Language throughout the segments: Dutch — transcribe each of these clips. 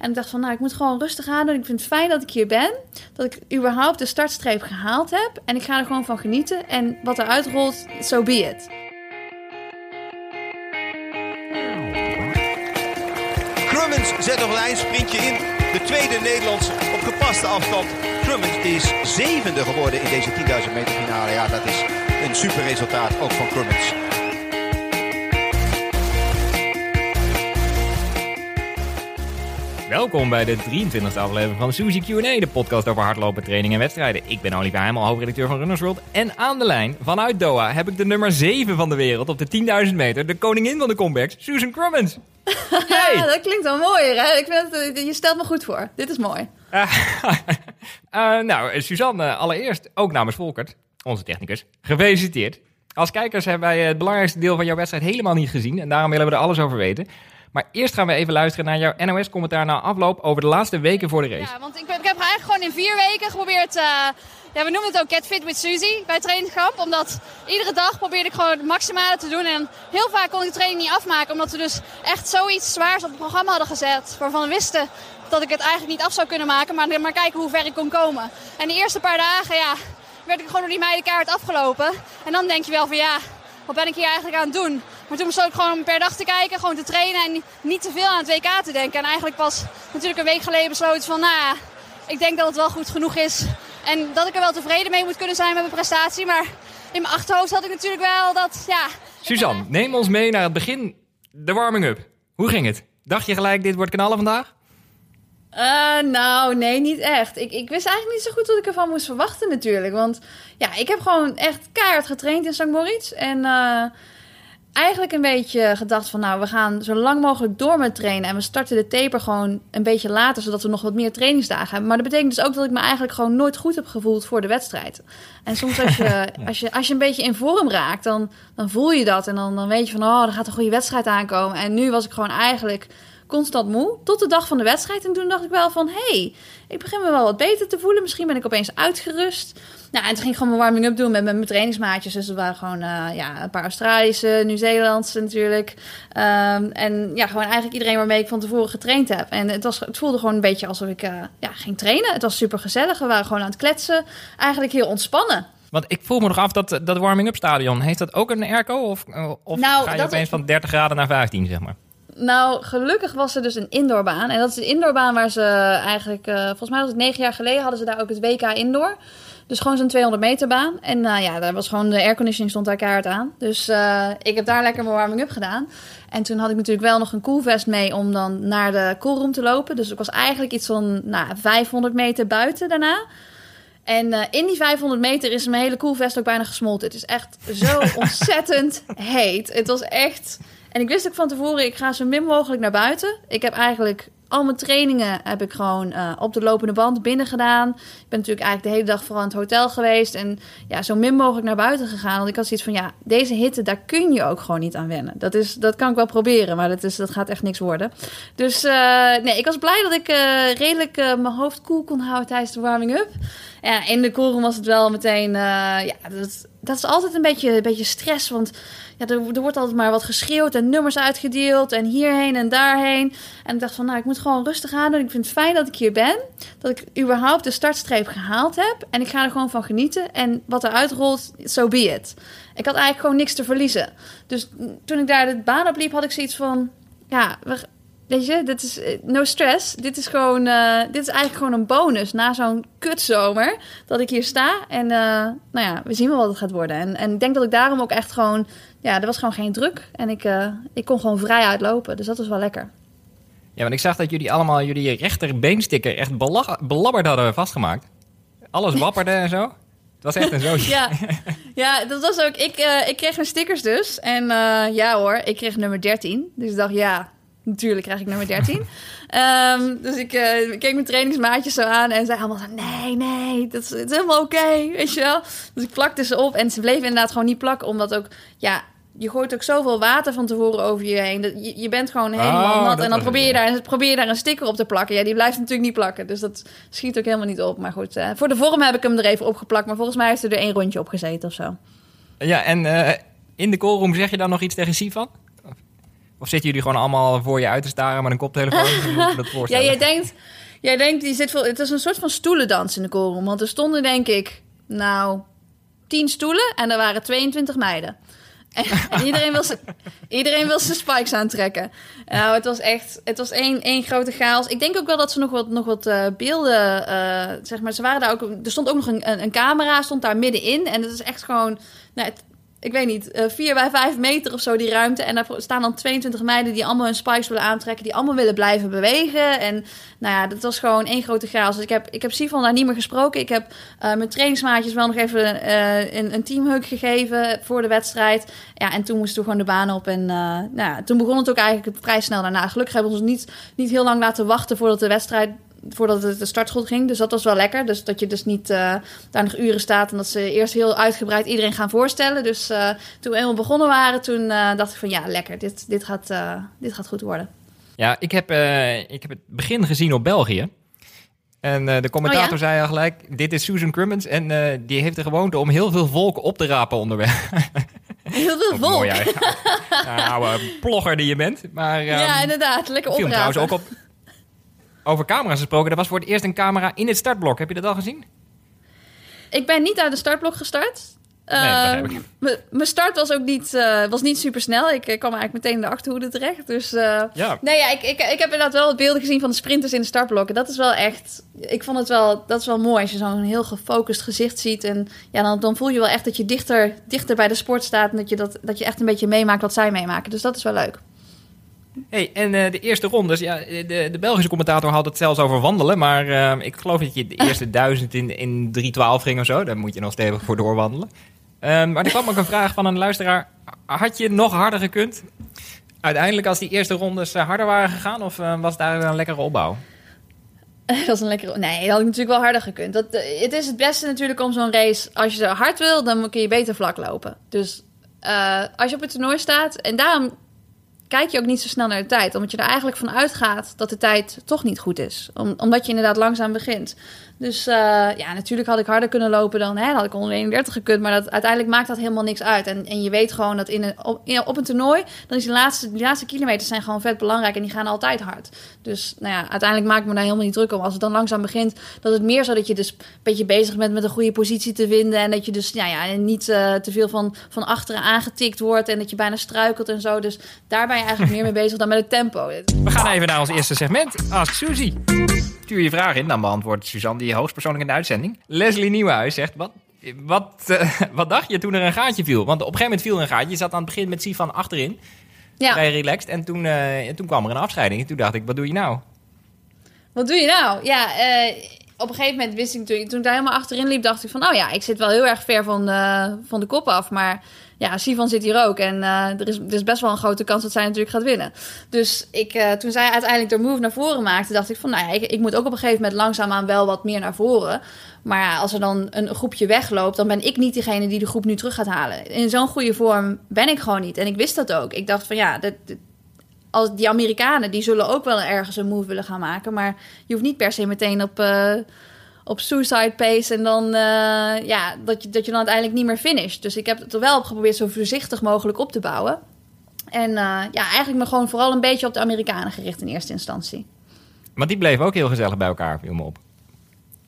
En ik dacht van, nou, ik moet gewoon rustig aan. Ik vind het fijn dat ik hier ben. Dat ik überhaupt de startstreep gehaald heb. En ik ga er gewoon van genieten. En wat eruit rolt, so be it. Crummins zet nog een eindsprintje in. De tweede Nederlandse op gepaste afstand. Crummins is zevende geworden in deze 10.000 meter finale. Ja, dat is een super resultaat ook van Crummins. Welkom bij de 23e aflevering van Suzy Q&A, de podcast over hardlopen, training en wedstrijden. Ik ben Olivier Heimel, hoofdredacteur van Runners World. En aan de lijn, vanuit Doha, heb ik de nummer 7 van de wereld op de 10.000 meter, de koningin van de comebacks, Susan Crummins. Hey. Ja, dat klinkt wel mooier, hè? Ik vind het, je stelt me goed voor. Dit is mooi. Uh, nou, Suzanne, allereerst, ook namens Volkert, onze technicus, gefeliciteerd. Als kijkers hebben wij het belangrijkste deel van jouw wedstrijd helemaal niet gezien. En daarom willen we er alles over weten. Maar eerst gaan we even luisteren naar jouw NOS-commentaar na afloop over de laatste weken voor de race. Ja, want ik, ik heb eigenlijk gewoon in vier weken geprobeerd... Uh, ja, we noemen het ook Get Fit with Suzy bij trainingskamp. Omdat iedere dag probeerde ik gewoon het maximale te doen. En heel vaak kon ik de training niet afmaken. Omdat we dus echt zoiets zwaars op het programma hadden gezet. Waarvan we wisten dat ik het eigenlijk niet af zou kunnen maken. Maar, maar kijken hoe ver ik kon komen. En de eerste paar dagen, ja, werd ik gewoon door die meidenkaart afgelopen. En dan denk je wel van ja, wat ben ik hier eigenlijk aan het doen? Maar toen besloot ik gewoon per dag te kijken, gewoon te trainen en niet te veel aan het WK te denken. En eigenlijk pas natuurlijk een week geleden besloten van, nou ik denk dat het wel goed genoeg is. En dat ik er wel tevreden mee moet kunnen zijn met mijn prestatie. Maar in mijn achterhoofd had ik natuurlijk wel dat, ja... Suzanne, neem ons mee naar het begin, de warming-up. Hoe ging het? Dacht je gelijk, dit wordt knallen vandaag? Uh, nou, nee, niet echt. Ik, ik wist eigenlijk niet zo goed wat ik ervan moest verwachten natuurlijk. Want ja, ik heb gewoon echt keihard getraind in St. Moritz. En uh, eigenlijk een beetje gedacht van... nou, we gaan zo lang mogelijk door met trainen. En we starten de taper gewoon een beetje later... zodat we nog wat meer trainingsdagen hebben. Maar dat betekent dus ook dat ik me eigenlijk gewoon nooit goed heb gevoeld voor de wedstrijd. En soms als je, ja. als je, als je een beetje in vorm raakt, dan, dan voel je dat. En dan, dan weet je van, oh, er gaat een goede wedstrijd aankomen. En nu was ik gewoon eigenlijk constant moe. Tot de dag van de wedstrijd. En toen dacht ik wel van, hé, hey, ik begin me wel wat beter te voelen. Misschien ben ik opeens uitgerust. Nou, en toen ging ik gewoon mijn warming-up doen met, met mijn trainingsmaatjes. Dus er waren gewoon uh, ja, een paar Australische, Nieuw-Zeelandse natuurlijk. Um, en ja, gewoon eigenlijk iedereen waarmee ik van tevoren getraind heb. En het, was, het voelde gewoon een beetje alsof ik uh, ja, ging trainen. Het was super gezellig. We waren gewoon aan het kletsen. Eigenlijk heel ontspannen. Want ik voel me nog af dat dat warming-up stadion, heeft dat ook een airco? Of, of nou, ga je opeens van 30 graden naar 15, zeg maar? Nou, gelukkig was er dus een indoorbaan. En dat is de indoorbaan waar ze eigenlijk... Uh, volgens mij was het negen jaar geleden hadden ze daar ook het WK Indoor. Dus gewoon zo'n 200 meter baan. En nou uh, ja, daar was gewoon de airconditioning stond daar keihard aan. Dus uh, ik heb daar lekker mijn warming-up gedaan. En toen had ik natuurlijk wel nog een koelvest mee om dan naar de koelroom te lopen. Dus ik was eigenlijk iets van nou, 500 meter buiten daarna. En uh, in die 500 meter is mijn hele koelvest ook bijna gesmolten. Het is echt zo ontzettend heet. Het was echt... En ik wist ook van tevoren, ik ga zo min mogelijk naar buiten. Ik heb eigenlijk al mijn trainingen heb ik gewoon uh, op de lopende band binnen gedaan. Ik ben natuurlijk eigenlijk de hele dag vooral in het hotel geweest. En ja, zo min mogelijk naar buiten gegaan. Want ik had zoiets van, ja, deze hitte, daar kun je ook gewoon niet aan wennen. Dat, is, dat kan ik wel proberen, maar dat, is, dat gaat echt niks worden. Dus uh, nee, ik was blij dat ik uh, redelijk mijn hoofd koel kon houden tijdens de warming-up. Ja, in de koren was het wel meteen, ja, dat, dat is altijd een beetje, een beetje stress, want ja, er, wordt altijd maar wat geschreeuwd en nummers uitgedeeld en hierheen en daarheen. En ik dacht van, nou, ik moet gewoon rustig aan doen. Ik vind het fijn dat ik hier ben, dat ik überhaupt de startstreep gehaald heb. En ik ga er gewoon van genieten. En wat eruit rolt, so be it. Ik had eigenlijk gewoon niks te verliezen. Dus toen ik daar de baan op liep, had ik zoiets van, ja, we, Weet je, dit is no stress. Dit is gewoon, uh, dit is eigenlijk gewoon een bonus na zo'n kutzomer dat ik hier sta. En uh, nou ja, we zien wel wat het gaat worden. En, en ik denk dat ik daarom ook echt gewoon, ja, er was gewoon geen druk. En ik, uh, ik kon gewoon vrij uitlopen. Dus dat was wel lekker. Ja, want ik zag dat jullie allemaal jullie rechterbeensticker echt belabberd hadden vastgemaakt. Alles wapperde en zo. Het was echt een zootje. ja. ja, dat was ook. Ik, ik kreeg mijn stickers dus. En ja hoor, ik kreeg nummer 13. Dus ik dacht, ja, Natuurlijk krijg ik nummer 13. um, dus ik, uh, keek mijn trainingsmaatjes zo aan en zei allemaal zo... Nee, nee, dat is, het is helemaal oké, okay, weet je wel. Dus ik plakte ze op en ze bleven inderdaad gewoon niet plakken. Omdat ook, ja, je gooit ook zoveel water van tevoren over je heen. Dat je, je bent gewoon helemaal oh, nat. En dan probeer je, daar, probeer je daar een sticker op te plakken. Ja, die blijft natuurlijk niet plakken. Dus dat schiet ook helemaal niet op. Maar goed, uh, voor de vorm heb ik hem er even opgeplakt. Maar volgens mij heeft er er één rondje op gezeten of zo. Ja, en uh, in de callroom zeg je dan nog iets tegen Sivan? Of zitten jullie gewoon allemaal voor je uit te staren met een koptelefoon? Dat Ja, jij denkt, jij denkt die zit vol, het is een soort van stoelendans in de koolroom. Want er stonden denk ik, nou, 10 stoelen en er waren 22 meiden. En, en iedereen, wil zijn, iedereen wil zijn spikes aantrekken. Nou, het was echt, het was één, één grote chaos. Ik denk ook wel dat ze nog wat, nog wat eh, beelden, eh, zeg maar, ze waren daar ook, er stond ook nog een, een, een camera, stond daar middenin. En het is echt gewoon, nou, het- ik weet niet, eh 4 bij 5 meter of zo die ruimte. En daar staan dan 22 meiden die allemaal hun spikes willen aantrekken, die allemaal willen blijven bewegen. En nou ja, dat was gewoon één grote chaos. Dus ik heb, ik heb daar niet meer gesproken. Ik heb eh, mijn trainingsmaatjes wel nog even eh, een, een teamhug gegeven voor de wedstrijd. Ja, en toen moesten we gewoon de baan op. En eh, nou ja, toen begon het ook eigenlijk vrij snel daarna. Gelukkig hebben we ons niet, niet heel lang laten wachten voordat de wedstrijd voordat het de startschot ging. Dus dat was wel lekker. Dus dat je dus niet eh, daar nog uren staat en dat ze eerst heel uitgebreid iedereen gaan voorstellen. Dus eh, toen we eenmaal begonnen waren, toen eh, dacht ik van ja, lekker. Dit, dit, gaat, dit gaat goed worden. Ja, ik heb, ik heb het begin gezien op België. En de commentator Oh ja? zei al gelijk, dit is Susan Crummins. En die heeft de gewoonte om heel veel volk op te rapen onderweg. Heel veel volk. Mooi eigenlijk. nou, oude plogger die je bent. Maar ja, ehm, inderdaad. Lekker oprapen. trouwens ook op... Over camera's gesproken, er was voor het eerst een camera in het startblok. Heb je dat al gezien? Ik ben niet uit de startblok gestart. Nee, begrijp Eh, ik. m- Mijn start was ook niet, eh, was niet super snel. Ik eh, kwam eigenlijk meteen in de achterhoede terecht. Dus eh, Ja. nee, ja, ik, ik, ik heb inderdaad wel beelden gezien van de sprinters in de startblokken. Dat is wel echt. Ik vond het wel, dat is wel mooi als je zo'n heel gefocust gezicht ziet. En ja, dan, dan voel je wel echt dat je dichter, dichter bij de sport staat. En dat je, dat, dat je echt een beetje meemaakt wat zij meemaken. Dus dat is wel leuk. Hey, en eh, de eerste rondes, ja, de, de Belgische commentator had het zelfs over wandelen. Maar eh, ik geloof dat je de eerste duizend in, in 3.12 ging of zo. Daar moet je nog stevig voor doorwandelen. Ehm, maar er kwam ook een vraag van een luisteraar. Had je nog harder gekund? Uiteindelijk als die eerste rondes eh, harder waren gegaan? Of eh, was daar een lekkere opbouw? Dat is een lekkere. Nee, dat had ik natuurlijk wel harder gekund. Dat, eh, het is het beste natuurlijk om zo'n race. Als je hard wil, dan kun je beter vlak lopen. Dus eh, als je op het toernooi staat. En daarom kijk je ook niet zo snel naar de tijd. Omdat je er eigenlijk van uitgaat dat de tijd toch niet goed is. Om, omdat je inderdaad langzaam begint. Dus eh, ja, natuurlijk had ik harder kunnen lopen dan. Hè, had ik 131 gekund. Maar dat, uiteindelijk maakt dat helemaal niks uit. En, en je weet gewoon dat in een, op, een toernooi. dan is die laatste, die laatste kilometers zijn gewoon vet belangrijk. En die gaan altijd hard. Dus nou ja, uiteindelijk maak ik me daar helemaal niet druk om. Als het dan langzaam begint, dat het meer zo dat je dus een beetje bezig bent met een goede positie te vinden. En dat je dus ja, ja, niet eh, te veel van, van achteren aangetikt wordt. En dat je bijna struikelt en zo. Dus daar ben je eigenlijk meer mee bezig dan met het tempo. We gaan even naar ons eerste segment. Ask Suzy. Stuur je vraag in, dan beantwoordt Suzanne die hoogstpersoonlijk in de uitzending. Leslie Nieuwenhuis zegt, wat, wat, eh, wat dacht je toen er een gaatje viel? Want op een gegeven moment viel er een gaatje. Je zat aan het begin met Sifan achterin, Ja, vrij relaxed. En toen, eh, en toen kwam er een afscheiding. En toen dacht ik, wat doe je nou? wat doe je nou? Ja, eh, op een gegeven moment wist ik toen, toen ik daar helemaal achterin liep, dacht ik van, oh ja, ik zit wel heel erg ver van de, van de kop af. Maar ja, Sivan zit hier ook. En eh, er, is, er is best wel een grote kans dat zij natuurlijk gaat winnen. Dus ik, eh, toen zij uiteindelijk de move naar voren maakte, dacht ik van, nou ja, ik, moet ook op een gegeven moment langzaamaan wel wat meer naar voren. Maar ja, als er dan een groepje wegloopt, dan ben ik niet degene die de groep nu terug gaat halen. In zo'n goede vorm ben ik gewoon niet. En ik wist dat ook. Ik dacht van ja, dit- als die Amerikanen, die zullen ook wel ergens een move willen gaan maken. Maar je hoeft niet per se meteen op, eh, op suicide pace en dan eh, ja, dat je, dat je dan uiteindelijk niet meer finisht. Dus ik heb het er wel geprobeerd zo voorzichtig mogelijk op te bouwen. En eh, ja, eigenlijk me gewoon vooral een beetje op de Amerikanen gericht in eerste instantie. Want die bleven ook heel gezellig bij elkaar, viel me op.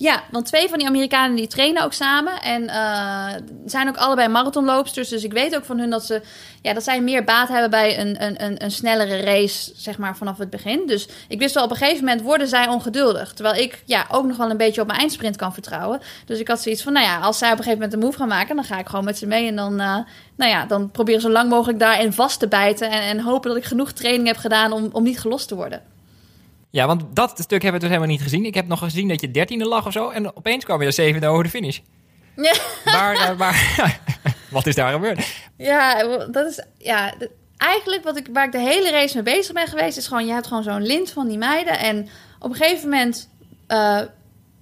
Ja, want twee van die Amerikanen die trainen ook samen. En eh, zijn ook allebei marathonloopsters. Dus ik weet ook van hun dat, ze, ja, dat zij meer baat hebben bij een, een, een, snellere race, zeg maar, vanaf het begin. Dus ik wist wel, op een gegeven moment worden zij ongeduldig. Terwijl ik ja, ook nog wel een beetje op mijn eindsprint kan vertrouwen. Dus ik had zoiets van, nou ja, als zij op een gegeven moment een move gaan maken... dan ga ik gewoon met ze mee en dan, eh, nou ja, dan proberen zo lang mogelijk daarin vast te bijten. En, en hopen dat ik genoeg training heb gedaan om, om niet gelost te worden. Ja, want dat stuk hebben we dus helemaal niet gezien. Ik heb nog gezien dat je dertiende lag of zo. En opeens kwam je er zevende over de finish. Ja. Waar, eh, waar, wat is daar gebeurd? Ja, dat is ja. Eigenlijk wat ik, waar ik de hele race mee bezig ben geweest, is gewoon: je hebt gewoon zo'n lint van die meiden. En op een gegeven moment eh,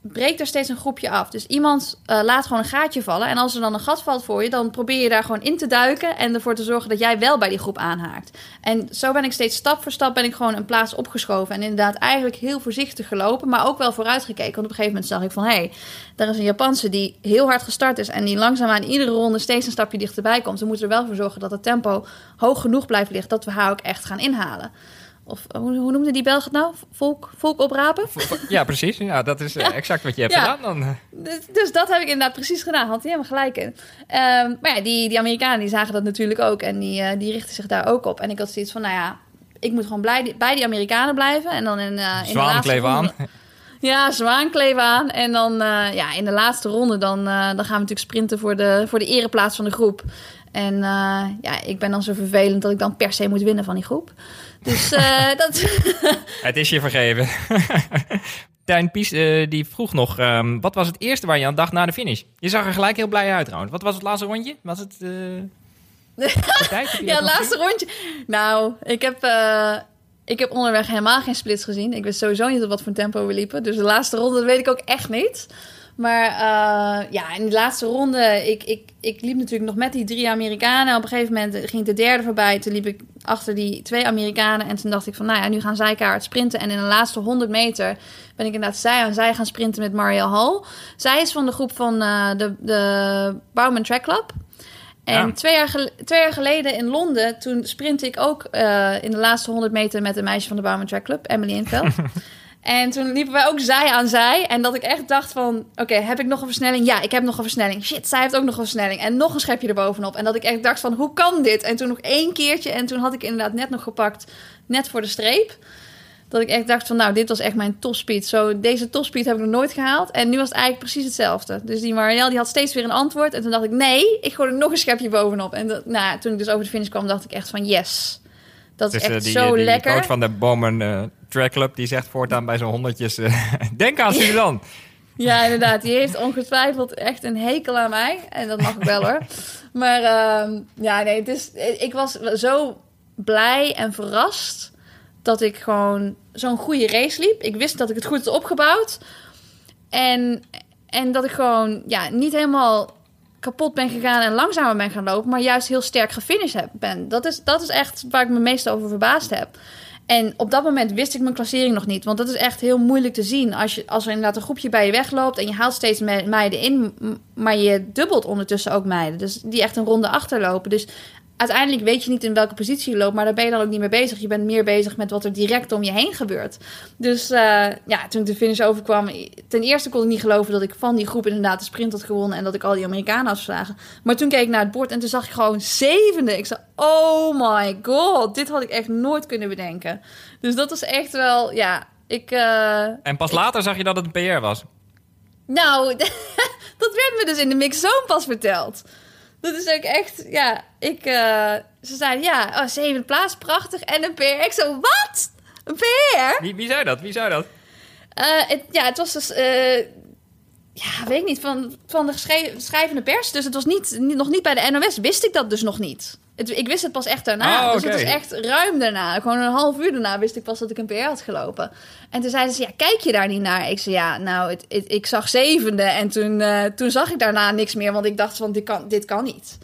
breekt er steeds een groepje af. Dus iemand eh, laat gewoon een gaatje vallen. En als er dan een gat valt voor je, dan probeer je daar gewoon in te duiken. En ervoor te zorgen dat jij wel bij die groep aanhaakt. En zo ben ik steeds stap voor stap ben ik gewoon een plaats opgeschoven. En inderdaad eigenlijk heel voorzichtig gelopen. Maar ook wel vooruitgekeken. Want op een gegeven moment zag ik van... hé, hey, daar is een Japanse die heel hard gestart is. En die langzaam aan iedere ronde steeds een stapje dichterbij komt. We moeten er wel voor zorgen dat het tempo hoog genoeg blijft liggen. Dat we haar ook echt gaan inhalen. Of hoe, hoe noemde die Belg het nou? Volk, volk oprapen? Ja, precies. Ja, dat is eh, exact wat je hebt Ja. gedaan dan. Dus, dus dat heb ik inderdaad precies gedaan. Had hij helemaal gelijk in. Ehm, maar ja, die, die Amerikanen die zagen dat natuurlijk ook. En die, eh, die richten zich daar ook op. En ik had zoiets van, nou ja, ik moet gewoon blij, bij die Amerikanen blijven. En dan in, eh in de laatste aan. ronde- Ja, zwaankleef aan. En dan ja, in de laatste ronde dan, dan gaan we natuurlijk sprinten voor de, voor de ereplaats van de groep. En eh, ja, ik ben dan zo vervelend dat ik dan per se moet winnen van die groep. Dus eh, dat... Het is je vergeven. Tijn Pies eh, die vroeg nog, ehm, wat was het eerste waar je aan dacht na de finish? Je zag er gelijk heel blij uit trouwens. Wat was het laatste rondje? Was het... Ja, nog laatste rondje. Nou, ik heb, ik heb onderweg helemaal geen splits gezien. Ik wist sowieso niet op wat voor tempo we liepen. Dus de laatste ronde weet ik ook echt niet. Maar eh, ja, in de laatste ronde, ik, ik, ik liep natuurlijk nog met die drie Amerikanen. Op een gegeven moment ging de derde voorbij. Toen liep ik achter die twee Amerikanen. En toen dacht ik van, nou ja, nu gaan zij kaart sprinten. En in de laatste 100 meter ben ik inderdaad zij aan zij gaan sprinten met Marielle Hall. Zij is van de groep van eh, de, de Bowman Track Club. En Ja. twee, jaar gel- twee jaar geleden in Londen, toen sprintte ik ook eh, in de laatste 100 meter met een meisje van de Bowman Track Club, Emily Inveld. en toen liepen wij ook zij aan zij. En dat ik echt dacht van, oké, heb ik nog een versnelling? Ja, ik heb nog een versnelling. Shit, zij heeft ook nog een versnelling. En nog een schepje erbovenop. En dat ik echt dacht van, hoe kan dit? En toen nog één keertje. En toen had ik inderdaad net nog gepakt, net voor de streep. Dat ik echt dacht van, nou, dit was echt mijn topspeed. Zo, deze topspeed heb ik nog nooit gehaald. En nu was het eigenlijk precies hetzelfde. Dus die Marielle, die had steeds weer een antwoord. En toen dacht ik, nee, ik gooi er nog een schepje bovenop. En dat, nou, toen ik dus over de finish kwam, dacht ik echt van, yes. Dat is Dus, eh, echt die, zo die lekker. coach van de Bowman eh, Track Club, die zegt voortaan bij zo'n honderdjes... eh, denk aan Suzanne. Ja, inderdaad. Die heeft ongetwijfeld echt een hekel aan mij. En dat mag ik wel hoor. Maar ehm, ja, nee, het is, ik was zo blij en verrast dat ik gewoon zo'n goede race liep. Ik wist dat ik het goed had opgebouwd. En, en dat ik gewoon ja, niet helemaal kapot ben gegaan en langzamer ben gaan lopen, maar juist heel sterk gefinished ben. Dat is, dat is echt waar ik me meest over verbaasd heb. En op dat moment wist ik mijn klassering nog niet. Want dat is echt heel moeilijk te zien. Als, je, als er inderdaad een groepje bij je wegloopt en je haalt steeds me- meiden in, maar je dubbelt ondertussen ook meiden. Dus die echt een ronde achterlopen. Dus uiteindelijk weet je niet in welke positie je loopt, maar daar ben je dan ook niet mee bezig. Je bent meer bezig met wat er direct om je heen gebeurt. Dus eh, ja, toen ik de finish overkwam, ten eerste kon ik niet geloven dat ik van die groep inderdaad de sprint had gewonnen en dat ik al die Amerikanen had verslagen. Maar toen keek ik naar het bord en toen zag ik gewoon zevende. Ik zei, oh my god, dit had ik echt nooit kunnen bedenken. Dus dat was echt wel, ja, ik... eh, En pas later zag je dat het een PR was. nou, dat werd me dus in de mixzone pas verteld. Dat is ook echt, ja, ik, eh, ze zeiden, ja, oh, zevende plaats, prachtig, en een PR. Ik zo, wat? Een PR? Wie, wie zei dat? Wie zei dat? Eh, het, ja, het was dus, eh, ja, weet ik niet, van, van de schrijvende pers. Dus het was niet, niet- nog niet bij de NOS, wist ik dat dus nog niet. Het, ik wist het pas echt daarna. Oh, Dus het was echt ruim daarna. Gewoon een half uur daarna wist ik pas dat ik een PR had gelopen. En toen zeiden ze, ja, kijk je daar niet naar? Ik zei, ja, nou, het, het- ik zag zevende. En toen, eh, toen zag ik daarna niks meer, want ik dacht van, dit kan, dit kan niet.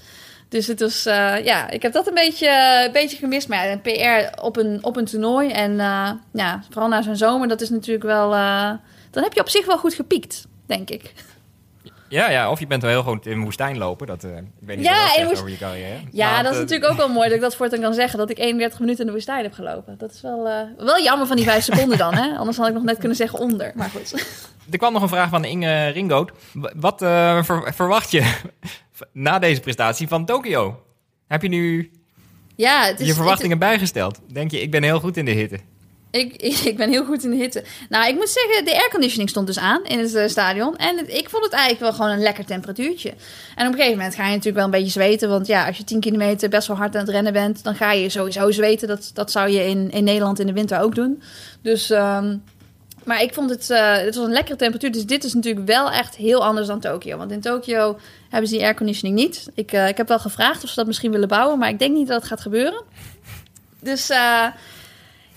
Dus het was, eh, ja, ik heb dat een beetje, een beetje gemist. Maar ja, een PR op een, op een toernooi. En eh, ja, vooral na zo'n zomer, dat is natuurlijk wel... dan heb je op zich wel goed gepiekt, denk ik. Ja, ja, of je bent wel heel goed in woestijn lopen. Dat, eh, ik weet niet Ja, woest- over je carrière. Ja, Maar dat is eh, natuurlijk ook wel mooi dat ik dat voortaan kan zeggen. Dat ik 31 minuten in de woestijn heb gelopen. Dat is wel, eh, wel jammer van die 5 seconden dan, hè? Anders had ik nog net kunnen zeggen onder. Maar goed. Er kwam nog een vraag van Inge Ringoot. Wat ver- verwacht je na deze prestatie van Tokio? Heb je nu Ja, het is, je verwachtingen bijgesteld? Denk je, ik ben heel goed in de hitte? Ik, ik ben heel goed in de hitte. Nou, ik moet zeggen, de airconditioning stond dus aan in het eh, stadion. En ik vond het eigenlijk wel gewoon een lekker temperatuurtje. En op een gegeven moment ga je natuurlijk wel een beetje zweten. Want ja, als je 10 kilometer best wel hard aan het rennen bent, dan ga je sowieso zweten. Dat, dat zou je in, in Nederland in de winter ook doen. Dus, ehm, maar ik vond het, eh, het was een lekkere temperatuur. Dus dit is natuurlijk wel echt heel anders dan Tokio. Want in Tokio hebben ze die airconditioning niet. Ik, eh, ik heb wel gevraagd of ze dat misschien willen bouwen, maar ik denk niet dat het gaat gebeuren. Dus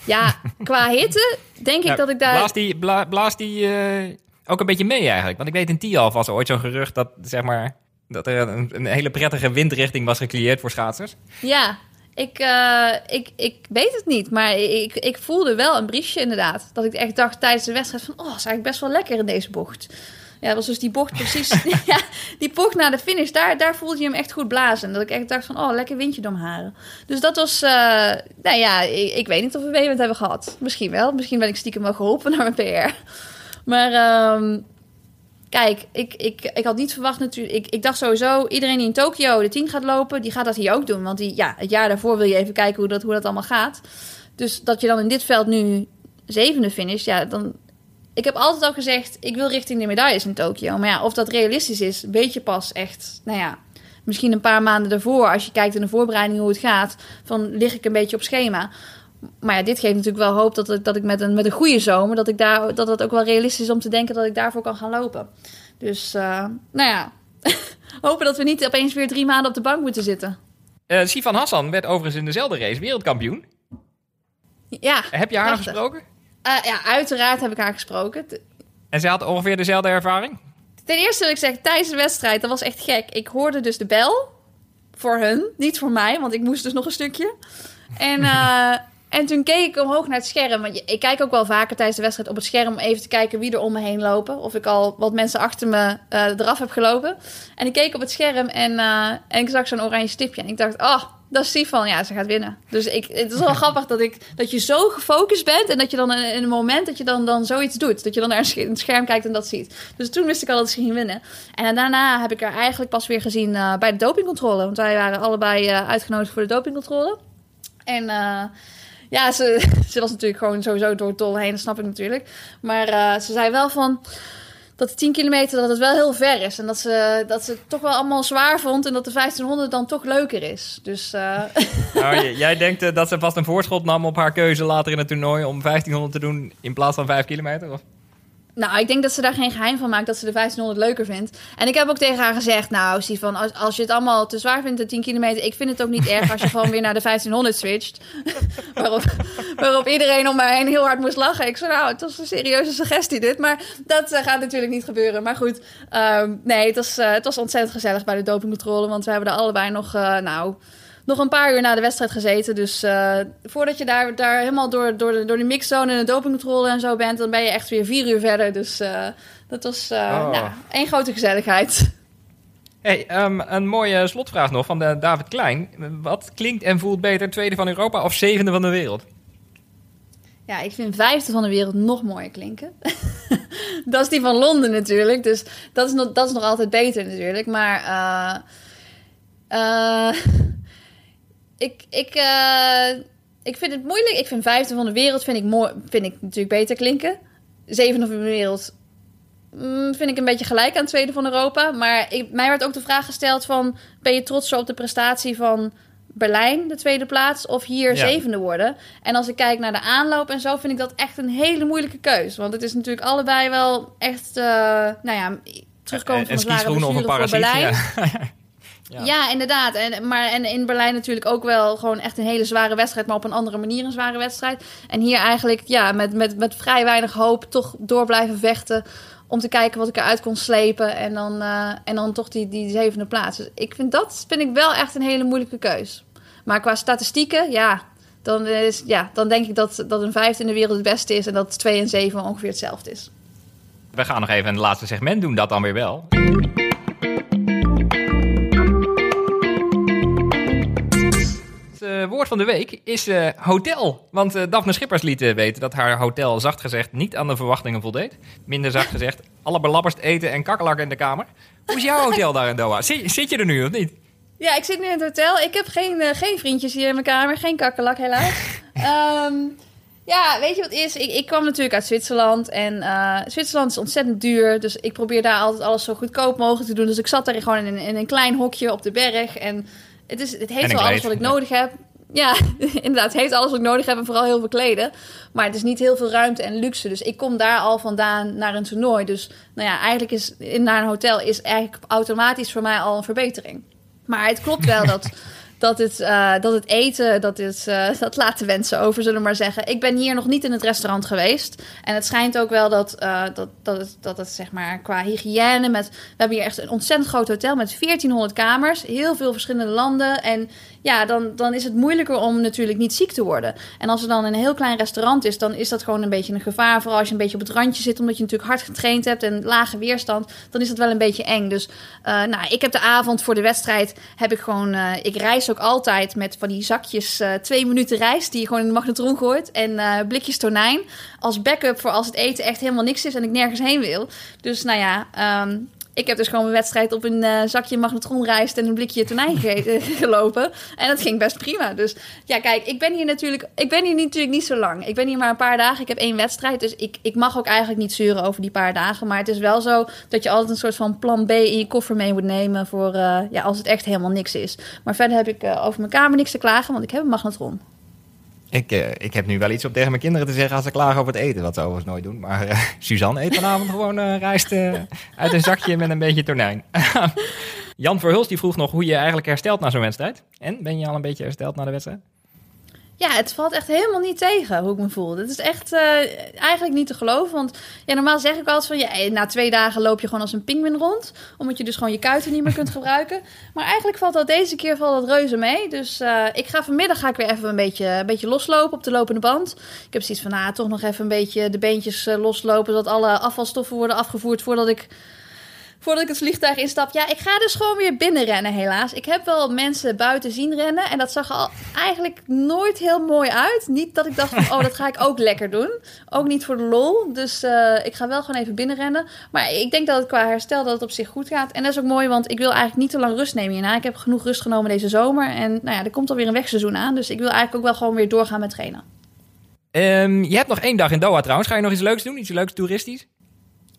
ja, qua hitte denk ik Ja, dat ik daar... Blaas die... Bla, die eh, ook een beetje mee eigenlijk. Want ik weet in Tialf was er ooit zo'n gerucht dat, zeg maar, dat er een, een hele prettige windrichting was gecreëerd voor schaatsers. Ja, ik, eh, ik, ik weet het niet. Maar ik, ik voelde wel een briesje inderdaad. Dat ik echt dacht tijdens de wedstrijd van... Oh, is eigenlijk best wel lekker in deze bocht. Ja, dat was dus die bocht precies... ja, die bocht na de finish, daar, daar voelde je hem echt goed blazen. Dat ik echt dacht van... Oh, lekker windje door mijn haren. Dus dat was... eh, nou ja, ik, ik weet niet of we Wewend hebben gehad. Misschien wel. Misschien ben ik stiekem wel geholpen naar mijn PR. Maar... ehm, Kijk, ik, ik, ik had niet verwacht natuurlijk. Ik, ik dacht sowieso, iedereen die in Tokio de 10 gaat lopen, die gaat dat hier ook doen. Want die, ja, het jaar daarvoor wil je even kijken hoe dat, hoe dat allemaal gaat. Dus dat je dan in dit veld nu zevende finish, ja, dan. Ik heb altijd al gezegd, ik wil richting de medailles in Tokio. Maar ja, of dat realistisch is, weet je pas echt, nou ja, misschien een paar maanden daarvoor, als je kijkt in de voorbereiding hoe het gaat, van lig ik een beetje op schema. Maar ja, dit geeft natuurlijk wel hoop dat ik, dat ik met, een, met een goede zomer, dat, ik daar, dat het ook wel realistisch is om te denken dat ik daarvoor kan gaan lopen. Dus, eh, nou ja, hopen dat we niet opeens weer drie maanden op de bank moeten zitten. Eh Sivan Hassan werd overigens in dezelfde race wereldkampioen. Ja, Heb je haar gesproken? Eh, ja, uiteraard heb ik haar gesproken. En zij had ongeveer dezelfde ervaring? Ten eerste wil ik zeggen, tijdens de wedstrijd, dat was echt gek. Ik hoorde dus de bel voor hun, niet voor mij, want ik moest dus nog een stukje. En, eh, en toen keek ik omhoog naar het scherm. Want ik kijk ook wel vaker tijdens de wedstrijd op het scherm om even te kijken wie er om me heen lopen. Of ik al wat mensen achter me eh, eraf heb gelopen. En ik keek op het scherm en, eh, en ik zag zo'n oranje stipje. En ik dacht, oh, dat is Sifan. Ja, ze gaat winnen. Dus ik, het is wel grappig dat, ik, dat je zo gefocust bent. En dat je dan in in een moment dat je dan, dan zoiets doet. Dat je dan naar een scherm kijkt en dat ziet. Dus toen wist ik al dat ze ging winnen. En daarna heb ik haar eigenlijk pas weer gezien eh, bij de dopingcontrole. Want wij waren allebei uitgenodigd voor de dopingcontrole. En ja, ze, ze was natuurlijk gewoon sowieso door het tol heen. Dat snap ik natuurlijk. Maar eh, ze zei wel van dat de 10 kilometer dat het wel heel ver is. En dat ze, dat ze het toch wel allemaal zwaar vond. En dat de 1500 dan toch leuker is. Dus eh, Nou, jij denkt eh, dat ze vast een voorschot nam op haar keuze later in het toernooi om 1500 te doen in plaats van 5 kilometer? Of? Nou, ik denk dat ze daar geen geheim van maakt dat ze de 1500 leuker vindt. En ik heb ook tegen haar gezegd, nou, Sifan, als, als je het allemaal te zwaar vindt, de 10 kilometer, ik vind het ook niet erg als je gewoon weer naar de 1500 switcht. waarop, waarop iedereen om mij heen heel hard moest lachen. Ik zei, nou, het was een serieuze suggestie dit, maar dat eh, gaat natuurlijk niet gebeuren. Maar goed, ehm, nee, het was, eh, het was ontzettend gezellig bij de dopingcontrole, want we hebben er allebei nog, eh, nou nog een paar uur na de wedstrijd gezeten. Dus eh, voordat je daar, daar helemaal door, door, de, door de mixzone en de dopingcontrole en zo bent, dan ben je echt weer vier uur verder. Dus eh, dat was Oh. nou, één grote gezelligheid. Hey, ehm, een mooie slotvraag nog van de David Klein. Wat klinkt en voelt beter, tweede van Europa of zevende van de wereld? Ja, ik vind vijfde van de wereld nog mooier klinken. dat is die van Londen natuurlijk. Dus dat is nog, dat is nog altijd beter natuurlijk. Maar ik, ik, eh, ik vind het moeilijk. Ik vind vijfde van de wereld vind ik, mooi, vind ik natuurlijk beter klinken. Zevende van de wereld mm, vind ik een beetje gelijk aan tweede van Europa. Maar ik, mij werd ook de vraag gesteld van... ben je trots op de prestatie van Berlijn, de tweede plaats... of hier Ja. zevende worden? En als ik kijk naar de aanloop en zo... vind ik dat echt een hele moeilijke keus. Want het is natuurlijk allebei wel echt... eh, nou ja, terugkomen van een zware skischoen of een blessure voor. Berlijn. Ja. Ja. Ja, inderdaad. En, maar, en in Berlijn natuurlijk ook wel gewoon echt een hele zware wedstrijd, maar op een andere manier een zware wedstrijd. En hier eigenlijk ja, met, met, met vrij weinig hoop toch door blijven vechten om te kijken wat ik eruit kon slepen. En dan, eh, en dan toch die, die zevende plaats. Dus ik vind dat vind ik wel echt een hele moeilijke keus. Maar qua statistieken, ja, dan, is, ja, dan denk ik dat, dat een vijfde in de wereld het beste is en dat twee en zeven ongeveer hetzelfde is. We gaan nog even een laatste segment doen, dat dan weer wel. Woord van de week is eh, hotel. Want eh, Daphne Schippers liet eh, weten dat haar hotel zacht gezegd niet aan de verwachtingen voldeed. Minder zacht gezegd, alle belabberst eten en kakkerlakken in de kamer. Hoe is jouw hotel daar in Doha? Zit, zit je er nu of niet? Ja, ik zit nu in het hotel. Ik heb geen, geen vriendjes hier in mijn kamer. Geen kakkerlak, helaas. Ehm, ja, weet je wat is? Ik, ik kwam natuurlijk uit Zwitserland. En Zwitserland is ontzettend duur. Dus ik probeer daar altijd alles zo goedkoop mogelijk te doen. Dus ik zat daar gewoon in, een- in een klein hokje op de berg. En het, is, het heeft wel alles wat ik ja. nodig heb. Ja, inderdaad. Het heeft alles wat ik nodig heb. En vooral heel veel kleden. Maar het is niet heel veel ruimte en luxe. Dus ik kom daar al vandaan naar een toernooi. Dus nou ja, eigenlijk is naar een hotel is eigenlijk automatisch voor mij al een verbetering. Maar het klopt wel dat, dat het, uh, dat het eten, dat, is, uh, dat laat te wensen over, zullen we maar zeggen. Ik ben hier nog niet in het restaurant geweest. En het schijnt ook wel dat, uh, dat, dat, het, dat het zeg maar qua hygiëne... Met, we hebben hier echt een ontzettend groot hotel met 1400 kamers. Heel veel verschillende landen. En ja, dan, dan is het moeilijker om natuurlijk niet ziek te worden. En als er dan een heel klein restaurant is, dan is dat gewoon een beetje een gevaar. Vooral als je een beetje op het randje zit, omdat je natuurlijk hard getraind hebt en lage weerstand. Dan is dat wel een beetje eng. Dus uh, nou, ik heb de avond voor de wedstrijd, heb ik gewoon, uh, ik reis ook altijd met van die zakjes uh, twee minuten reis, die je gewoon in de magnetron gooit. En blikjes tonijn. Als backup voor als het eten echt helemaal niks is en ik nergens heen wil. Dus nou ja, um, ik heb dus gewoon mijn wedstrijd op een uh, zakje magnetronrijst en een blikje tonijn ge gelopen. En dat ging best prima. Dus ja, kijk, ik ben hier natuurlijk, ik ben hier natuurlijk niet zo lang. Ik ben hier maar een paar dagen. Ik heb één wedstrijd. Dus ik, ik mag ook eigenlijk niet zeuren over die paar dagen. Maar het is wel zo dat je altijd een soort van plan B in je koffer mee moet nemen. Voor uh, ja, als het echt helemaal niks is. Maar verder heb ik uh, over mijn kamer niks te klagen, want ik heb een magnetron. Ik, uh, ik heb nu wel iets om tegen mijn kinderen te zeggen als ze klagen over het eten, wat ze overigens nooit doen. Maar uh, Suzanne eet vanavond gewoon uh, rijst uit een zakje met een beetje tonijn. Jan Verhulst die vroeg nog hoe je eigenlijk herstelt na zo'n wedstrijd. En ben je al een beetje hersteld na de wedstrijd? Ja, het valt echt helemaal niet tegen hoe ik me voel. Het is echt uh, eigenlijk niet te geloven. Want ja, normaal zeg ik altijd van... Ja, na twee dagen loop je gewoon als een pinguïn rond. Omdat je dus gewoon je kuiten niet meer kunt gebruiken. Maar eigenlijk valt dat deze keer valt dat reuze mee. Dus uh, ik ga vanmiddag ga ik weer even een beetje, een beetje loslopen op de lopende band. Ik heb zoiets van, nou, toch nog even een beetje de beentjes loslopen... zodat alle afvalstoffen worden afgevoerd voordat ik voordat ik het vliegtuig instap. Ja, ik ga dus gewoon weer binnenrennen, helaas. Ik heb wel mensen buiten zien rennen. En dat zag al eigenlijk nooit heel mooi uit. Niet dat ik dacht van, oh, dat ga ik ook lekker doen. Ook niet voor de lol. Dus uh, ik ga wel gewoon even binnenrennen. Maar ik denk dat het qua herstel dat het op zich goed gaat. En dat is ook mooi, want ik wil eigenlijk niet te lang rust nemen hierna. Ik heb genoeg rust genomen deze zomer. En nou ja, er komt alweer een wegseizoen aan. Dus ik wil eigenlijk ook wel gewoon weer doorgaan met trainen. Um, je hebt nog één dag in Doha trouwens. Ga je nog iets leuks doen? Iets leuks toeristisch?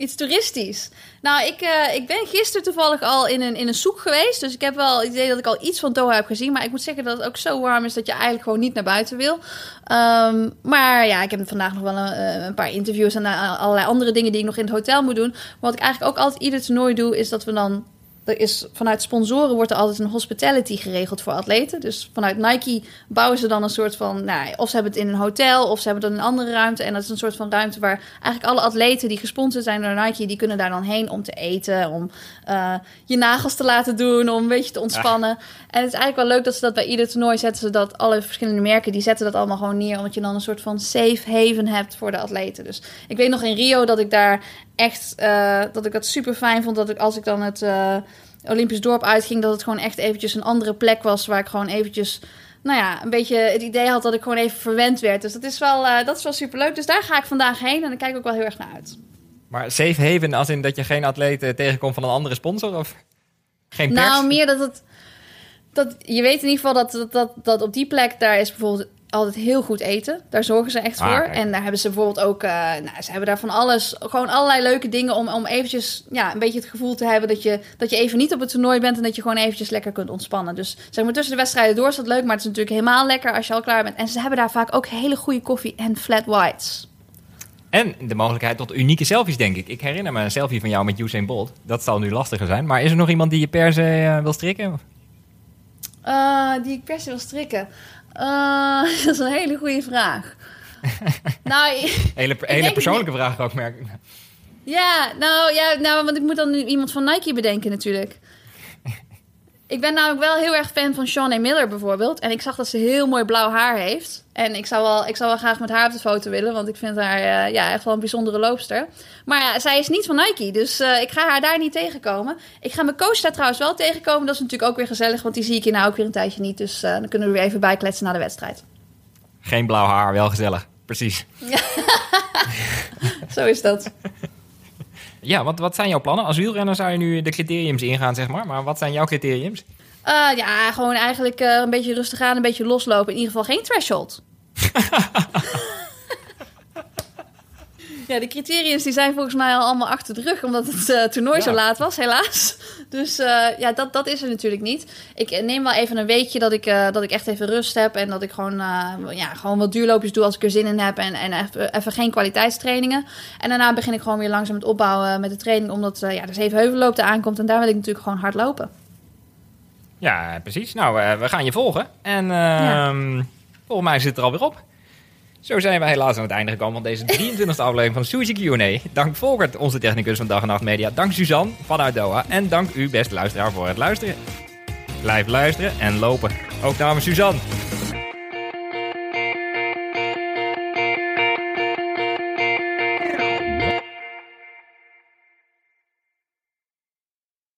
Iets toeristisch. Nou, ik, uh, ik ben gisteren toevallig al in een, in een soek geweest. Dus ik heb wel het idee dat ik al iets van Doha heb gezien. Maar ik moet zeggen dat het ook zo warm is dat je eigenlijk gewoon niet naar buiten wil. Um, maar ja, ik heb vandaag nog wel een, een, paar interviews en allerlei andere dingen die ik nog in het hotel moet doen. Maar wat ik eigenlijk ook altijd ieder toernooi doe, is dat we dan er is vanuit sponsoren wordt er altijd een hospitality geregeld voor atleten. Dus vanuit Nike bouwen ze dan een soort van, nou, of ze hebben het in een hotel of ze hebben het in een andere ruimte. En dat is een soort van ruimte waar eigenlijk alle atleten die gesponsord zijn door Nike, die kunnen daar dan heen om te eten, om uh, je nagels te laten doen, om een beetje te ontspannen. En het is eigenlijk wel leuk dat ze dat bij ieder toernooi zetten ze dat alle verschillende merken die zetten dat allemaal gewoon neer, omdat je dan een soort van safe haven hebt voor de atleten. Dus ik weet nog in Rio dat ik daar echt uh, dat ik dat super fijn vond dat ik als ik dan het uh, Olympisch dorp uitging, dat het gewoon echt eventjes een andere plek was waar ik gewoon eventjes nou ja, een beetje het idee had dat ik gewoon even verwend werd. Dus dat is wel, uh, dat is wel super leuk. Dus daar ga ik vandaag heen en daar kijk ik ook wel heel erg naar uit. Maar safe haven als in dat je geen atleet tegenkomt van een andere sponsor of geen pers? Nou, meer dat het dat je weet in ieder geval dat, dat, dat, dat op die plek daar is bijvoorbeeld altijd heel goed eten. Daar zorgen ze echt Ah, voor. kijk. En daar hebben ze bijvoorbeeld ook... eh, nou, ze hebben daar van alles... Gewoon allerlei leuke dingen om, om eventjes... Ja, een beetje het gevoel te hebben dat je, dat je even niet op het toernooi bent... en dat je gewoon eventjes lekker kunt ontspannen. Dus zeg maar tussen de wedstrijden door is dat leuk... maar het is natuurlijk helemaal lekker als je al klaar bent. En ze hebben daar vaak ook hele goede koffie en flat whites. En de mogelijkheid tot unieke selfies, denk ik. Ik herinner me een selfie van jou met Usain Bolt. Dat zal nu lastiger zijn. Maar is er nog iemand die je per se eh, wil strikken? Eh, die ik per se wil strikken. Eh, dat is een hele goede vraag. nou, Hele, persoonlijke vraag ook, merk ik. Ja, nou ja, nou, want ik moet dan nu iemand van Nike bedenken natuurlijk. Ik ben namelijk wel heel erg fan van Shawnee Miller bijvoorbeeld. En ik zag dat ze heel mooi blauw haar heeft. En ik zou wel, ik zou wel graag met haar op de foto willen. Want ik vind haar eh, ja, echt wel een bijzondere loopster. Maar ja, zij is niet van Nike. Dus eh, ik ga haar daar niet tegenkomen. Ik ga mijn coach daar trouwens wel tegenkomen. Dat is natuurlijk ook weer gezellig. Want die zie ik hier nou ook weer een tijdje niet. Dus eh, dan kunnen we weer even bijkletsen na de wedstrijd. Geen blauw haar, wel gezellig. Precies. Zo is dat. Ja, want wat zijn jouw plannen? Als wielrenner zou je nu de criteriums ingaan, zeg maar. Maar wat zijn jouw criteriums? Eh, ja, gewoon eigenlijk eh, een beetje rustig aan, een beetje loslopen. In ieder geval geen threshold. ja, de criteriums die zijn volgens mij al allemaal achter de rug, omdat het eh, toernooi zo laat was, helaas. Dus eh, ja, dat, dat is er natuurlijk niet. Ik neem wel even een weekje dat ik, eh, dat ik echt even rust heb en dat ik gewoon, ja, gewoon wat duurloopjes doe als ik er zin in heb en, en even, even geen kwaliteitstrainingen. En daarna begin ik gewoon weer langzaam met opbouwen met de training, omdat ja, de Zevenheuvelloop er aankomt en daar wil ik natuurlijk gewoon hard lopen. Ja, precies. Nou, we gaan je volgen. En ehm, volgens mij zit het er alweer op. Zo zijn wij helaas aan het einde gekomen van deze 23e aflevering van Suzy Q&A. Dank Volkert, onze technicus van Dag en Nacht Media. Dank Suzanne vanuit Doha. En dank u, beste luisteraar, voor het luisteren. Blijf luisteren en lopen. Ook namens Suzanne.